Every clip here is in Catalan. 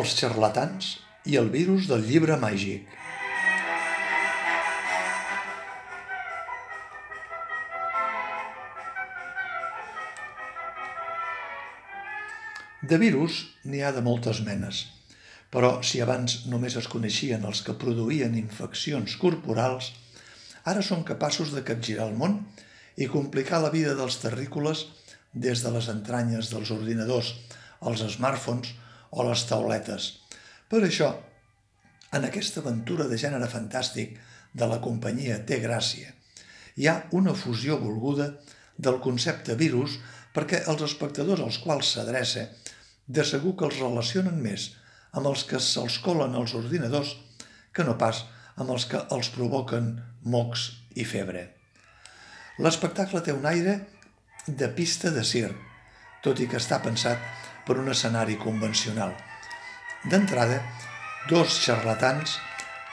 Els xarlatans i el virus del llibre màgic. De virus n'hi ha de moltes menes, però si abans només es coneixien els que produïen infeccions corporals, ara són capaços de capgirar el món i complicar la vida dels terrícoles des de les entranyes dels ordinadors, els smartphones o les tauletes. Per això, en aquesta aventura de gènere fantàstic de la companyia Té Gràcia, hi ha una fusió volguda del concepte virus perquè els espectadors als quals s'adreça de segur que els relacionen més amb els que se'ls colen als ordinadors que no pas amb els que els provoquen mocs i febre. L'espectacle té un aire de pista de circ, tot i que està pensat per un escenari convencional. D'entrada, dos xarlatans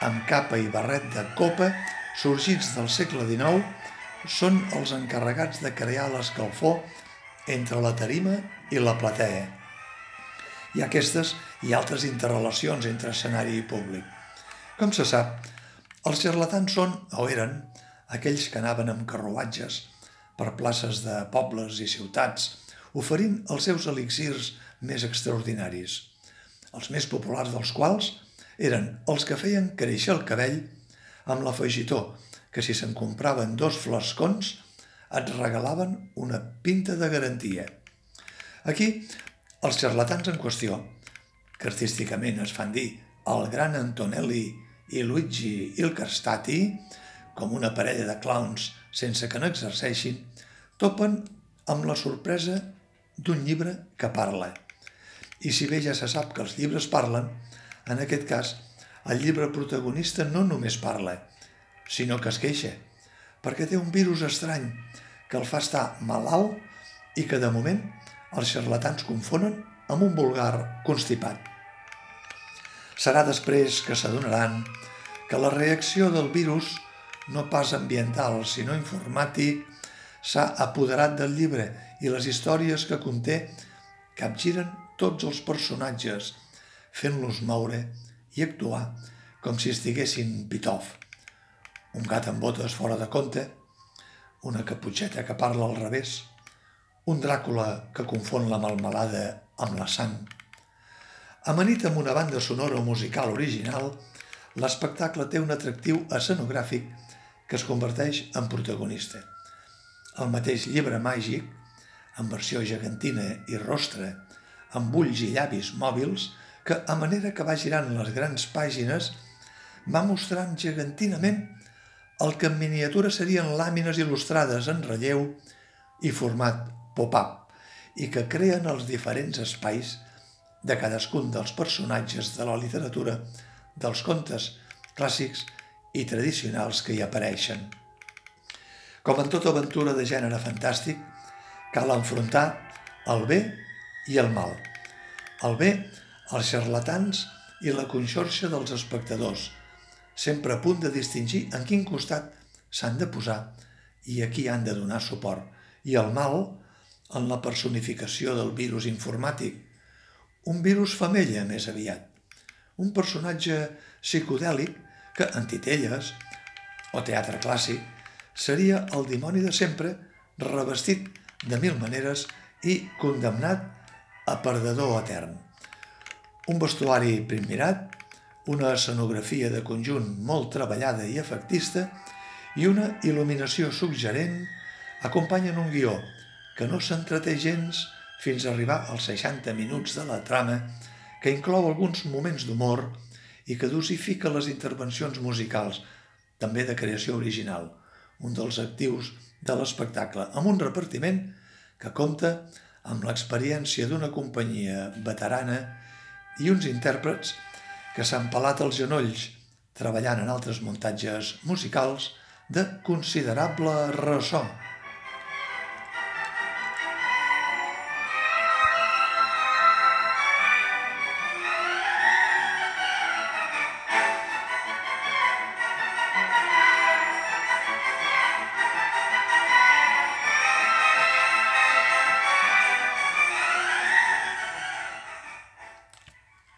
amb capa i barret de copa sorgits del segle XIX són els encarregats de crear l'escalfor entre la tarima i la platea. Ha aquestes i altres interrelacions entre escenari i públic. Com se sap, els xarlatans són, o eren, aquells que anaven amb carruatges per places de pobles i ciutats, oferint els seus elixirs més extraordinaris, els més populars dels quals eren els que feien créixer el cabell amb l'afegitó que si se'n compraven dos flascons et regalaven una pinta de garantia. Aquí, els xarlatans en qüestió, que artísticament es fan dir el gran Antonelli i Luigi Ilcarstati, com una parella de clowns sense que no exerceixin, topen amb la sorpresa d'un llibre que parla. I si bé ja se sap que els llibres parlen, en aquest cas, el llibre protagonista no només parla, sinó que es queixa, perquè té un virus estrany que el fa estar malalt i que de moment els xarlatans confonen amb un vulgar constipat. Serà després que s'adonaran que la reacció del virus, no pas ambiental, sinó informàtic, s'ha apoderat del llibre i les històries que conté capgiren tots els personatges, fent-los moure i actuar com si estiguessin pitof. Un gat amb botes fora de compte, una caputxeta que parla al revés, un Dràcula que confon la malmelada amb la sang. Amanit amb una banda sonora o musical original, l'espectacle té un atractiu escenogràfic que es converteix en protagonista. El mateix llibre màgic, en versió gegantina i rostre, amb ulls i llavis mòbils, que a manera que va girant les grans pàgines va mostrant gegantinament el que en miniatura serien làmines il·lustrades en relleu i format pop-up i que creen els diferents espais de cadascun dels personatges de la literatura, dels contes clàssics i tradicionals que hi apareixen. Com en tota aventura de gènere fantàstic, cal enfrontar el bé i el mal. El bé, els xarlatans i la conxorxa dels espectadors, sempre a punt de distingir en quin costat s'han de posar i a qui han de donar suport, i el mal en la personificació del virus informàtic, un virus femella més aviat, un personatge psicodèlic que en titelles o teatre clàssic seria el dimoni de sempre revestit de mil maneres i condemnat a perdedor etern. Un vestuari primirat, una escenografia de conjunt molt treballada i efectista i una il·luminació suggerent acompanyen un guió que no s'entreté gens fins a arribar als 60 minuts de la trama, que inclou alguns moments d'humor i que dosifica les intervencions musicals, també de creació original, un dels actius de l'espectacle, amb un repartiment que compta amb l'experiència d'una companyia veterana i uns intèrprets que s'han pelat els genolls treballant en altres muntatges musicals de considerable ressò.